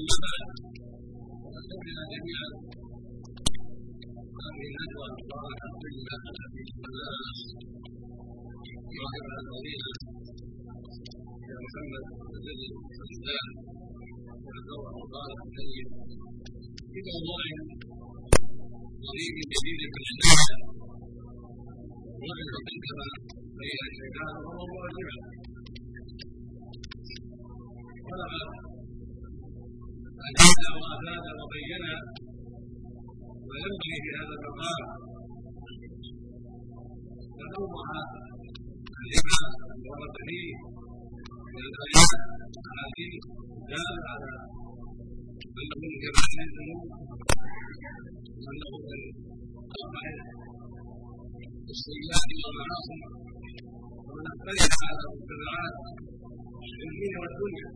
اما بعد سمعنا جميعا هذه الندوه المباركه الطيبه التي تبلغنا صاحب الفضيله يا محمد الذي الاسلام والدور المبارك الطيب في موضوع قريب جديد بالحداثه وغير كما بين الشيطان وموضوع الجمعه طلب أجاد وأفاد وبين ويمشي في هذا المقام ونوضح الربا ورد فيه من الآيات أحاديث دالة على أنه من كبائر الذنوب وأنه من أربع السيئات والمعاصي ومن أكثرها على المجتمعات في الدين والدنيا.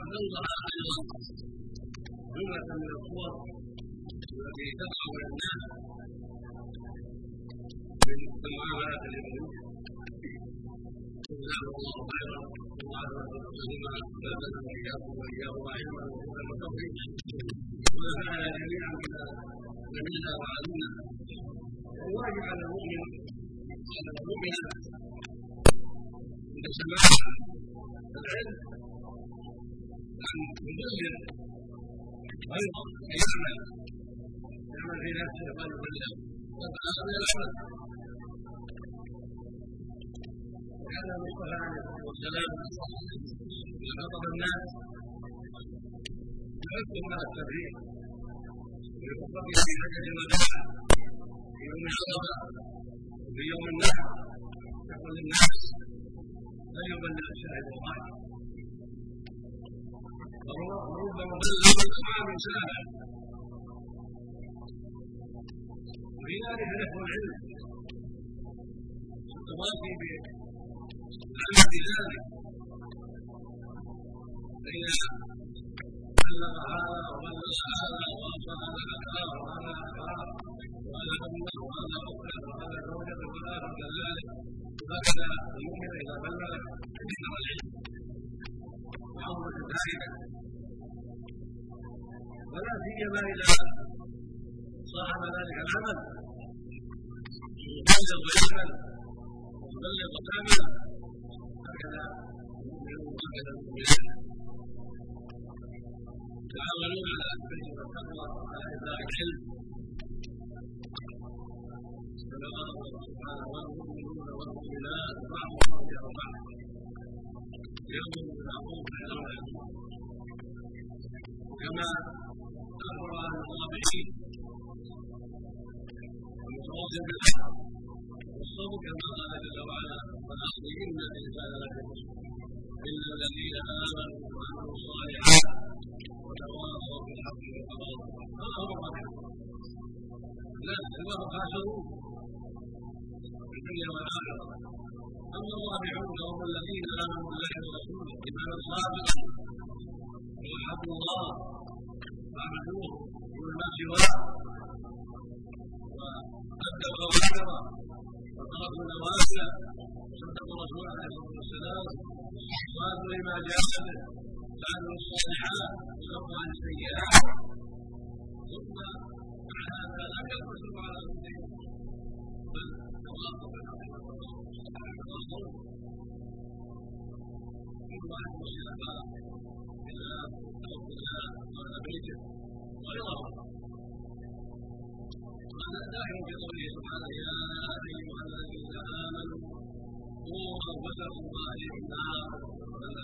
ونوضح أيضا جمله من الصور التي تقع الناس من المعاملات اليوميه جزاه الله خيرا وعلى لما بلغنا واياكم واياهم علما وتوفيق ونفعنا جميعا بما سمعنا وعلمنا الواجب على المؤمن على المؤمن عند سماع العلم أن يبلغ غيره يعمل يعمل في نفسه قد يبلغ والآخر يعمل وكان المصطفى عليه الصلاة والسلام إذا خطب الناس يحثهم على التبليغ ويخطب في حجة الوداع في يوم عرفة وفي يوم النحر يقول للناس فليبلغ الشاهد الغائب وربما بلغ الأمام ساعة وفي ذلك نحو العلم التواصي بالعمل بذلك فإذا بلغ هذا وبلغ هذا وأصاب هذا وهذا أخاه وهذا أمه وهذا أخته وهذا زوجته وهذا كذلك وهكذا المؤمن إذا بلغ ذكر سيما إذا صاحب ذلك العمل. يبلغ ويعمل ويبلغ ويعمل هكذا. المؤمنون وهكذا المؤمنات يتعاونون على البر والتقوى وعلى إبلاغ العلم. كما الله أمر عن الصابرين والمتواصل بالحق والصبر كما قال جل وعلا والاصلين الانسان لا يموت الا الذين امنوا وعملوا الصالحات وتواصوا بالحق هذا هو الرابع لا سواه خاسرون في الدنيا والاخره اما الرابعون هم الذين امنوا بالله ورسوله ايمانا صادقا وحبوا الله وعبدوه دون ما سواه وادوا اوامره وتركوا النوافل وصدقوا رسوله عليه الصلاه والسلام واتوا لما جاء به فعلوا الصالحات وصبروا عن السيئات ثم مع هذا لا يقتصر على انفسهم بل تواصوا بالحق والصوم كل واحد مسلم إلى ربنا وعلى بيته وغيره وهذا داخل في قوله سبحانه يا ايها الذين امنوا قوا انفسكم واهلكم نارا ولا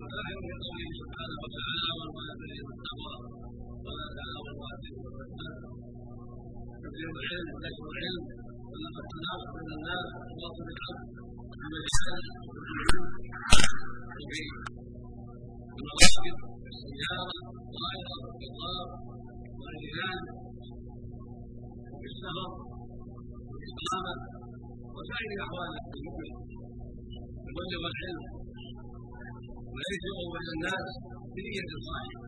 وداخل في قوله سبحانه وتعاونوا على البر والتقوى ولا تعاونوا على الاثم والعدوان تبليغ العلم ونشر العلم ولقد تناقض من الناس وتواصل بالحق في مجال وفي السياره الطائره والقطار وغير ذلك وفي السفر والاقامه وسائر احوال المؤمن يبلغ العلم ويجمع بين الناس بنية صالحة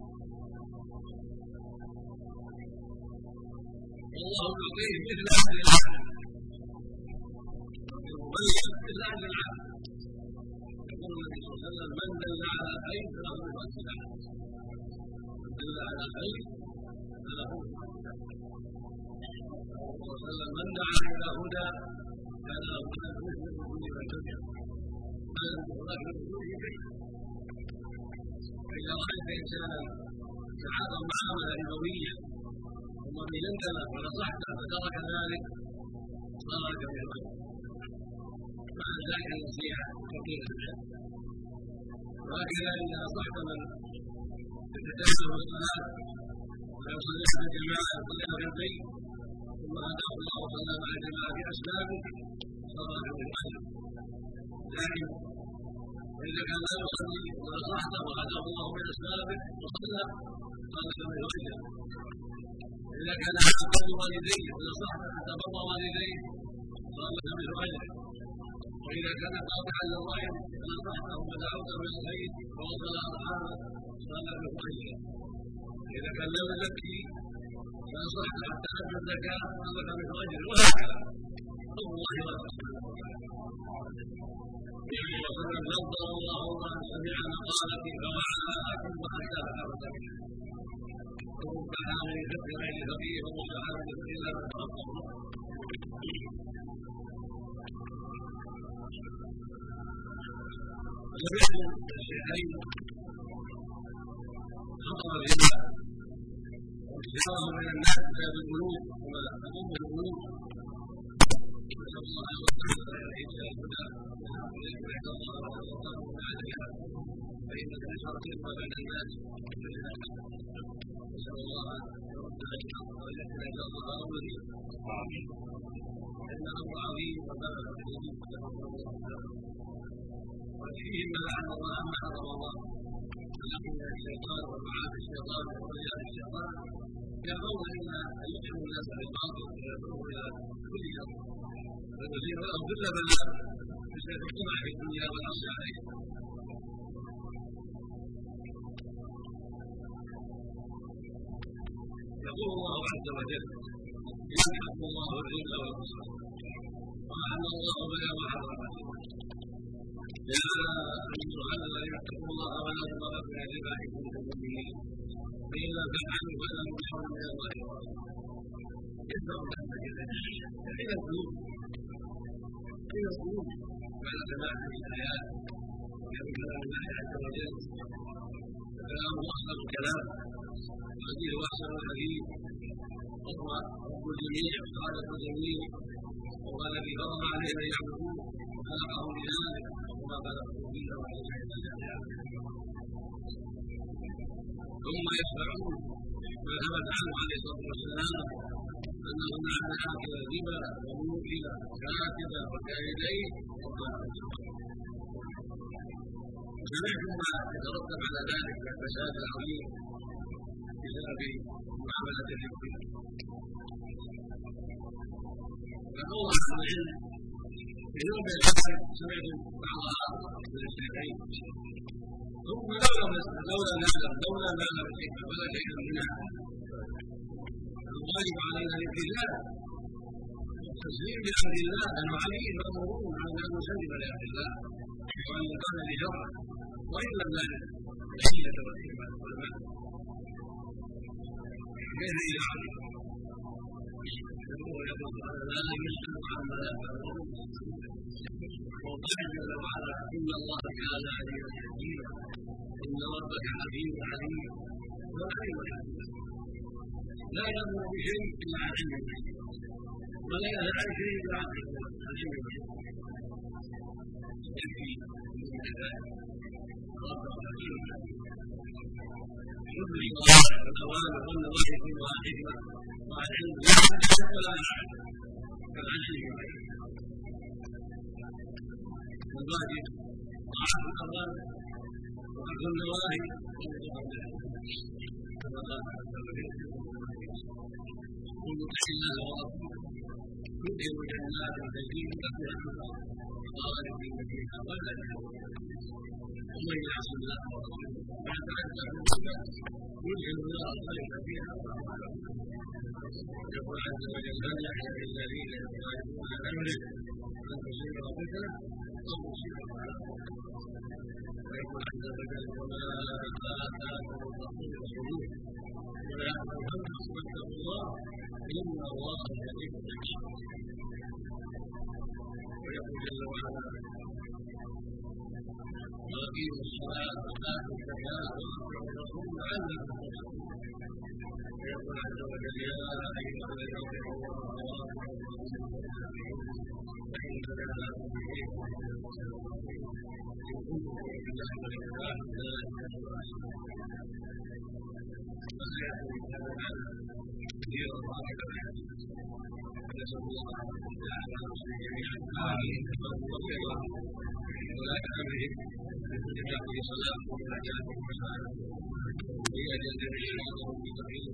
والله يعطيه مثل أجر العالم المبلغ مثل أجر العالم وسلم من دل على خير فله الاتباع من دل على خير فله وسلم من دعا إلى هدى كان له مثل كل من تبعه فاذا رايت انسانا تعاطى معامله ربويه ثم بينتنا ونصحته فترك ذلك صار لك من مع ذلك النصيحه كثيره وهكذا اذا نصحت من يتجاوز الصلاه ولا يصلي على الجماعه يصلي على البيت ثم هداه الله وصلى مع الجماعه باسبابه صار له من لكن واذا كان لا يصلي ونصحته وهداه الله باسبابه وصلى قال كما يرجع اذا كان عاقل والديه ونصحته حتى بر والديه قال كما يرجع وإذا كان قاطعا للرحم فنصحته ودعوته بالخير ووصل ارحامه قال له خيرا إذا كان لا يزكي فنصحته حتى ادى الزكاة قال له اجر وهكذا. الله وسلم نظر الله من سمع مقالتي فوعاها ثم حتى ذكرت بها ورب حامل ذكر غير فقيه ومستحب إلا تضم القلوب نسال الله سبحانه وتعالى الهدى ويسمع الله نسال الله الحق ويحمد الله ان عظيم وبلغ الحديث وفيه ما لعن الله ما حرم الله ولكن الشيطان ومعاد الشيطان ورجال الشيطان إلى ان يدعوا الناس بالباطل ويدعون إلى كل شر فالذين لهم كل بلاء الطمع في الدنيا والارض عليه يقول الله عز وجل يمحق الله الرزق والبصر واحل الله بلا وحرم يا ايها الذين اتقوا الله ولا تضربوا من الربا ان كنتم مؤمنين فان لم تفعلوا فلكم شر من الله إلى القلوب إلى القلوب بعد سماع هذه الايات وكان كلام الله عز وجل اصدق الكلام الحديث واحسن الحديث وهو الجميع وخالق الجميع وهو الذي فرض علينا ان يعبدوه وخلقهم بذلك ثم يشفعون ما ثبت عنه عليه الصلاة والسلام؟ انه لعن اكل الربا وموكل كاتب وكائدين وسمعتم ما يترتب على ذلك من الفساد العظيم بسبب معاملة الربا أهل العلم في يوم الحسن سمعت بعضها من الشيخين ثم لولا لولا نعلم لولا نعلم الحكمه ولا شيء منها الغالب علينا الابتلاء والتسليم بامر الله ان عليه مامورون على ان نسلم لامر الله وان نقال لشرعه وان لم نعلم الحيله والحكمه والمعنى كيف يقول يقول لا يسال عما وقال جل وعلا ان الله كان عليما حكيما أن ربك حكيم عليم وعلم حكيم لا يامر بشيء الا علم ولا ينهى عن شيء إلا ذلك ربك حكيم والاوامر والنواهي كلها حكمه مع العلم لا يعلم ولا يعلم كالعجل الواجب طاعة الأمر وترك النواهي كما قال عز وجل كل الله ورسوله يدخل جنات تجري من تحتها الانهار خالدين فيها ولا ومن يعص الله ورسوله بعد ان تكون يدخل النار خالدا فيها يقول عز وجل من يحسب الذين يخالفون امره ان تصيبهم فتنه أو عذاب ويقول عز وجل وما آتاكم الرسول فخذوه ولا تنسوا واتقوا الله إن الله شديد العقاب ويقول جل وعلا وأقيموا الصلاة وآتوا الزكاة الرسول لعلكم ويقول عز وجل يا أيها الذين آمنوا فإن لا تطيعوا إن كنتم بالله والإسلام ذلك فسيأتي كذا كثيرا نسأل الله تعالى المسلمين جميعا آمين ولا أمرهم بكل شهر صلاة ونجاة وسعادة وإيجاد جميع المستقيم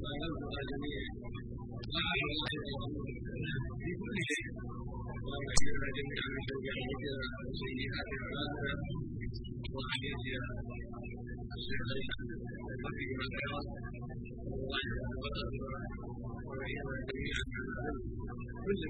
وأنزل جميع طاعة الله في كل شيء اللهم اجعلنا جميعا من شر انفسنا وسيئات اعمالنا وعن يدينا الشيخين وفي من وقدرنا وبينا جميعا عن كل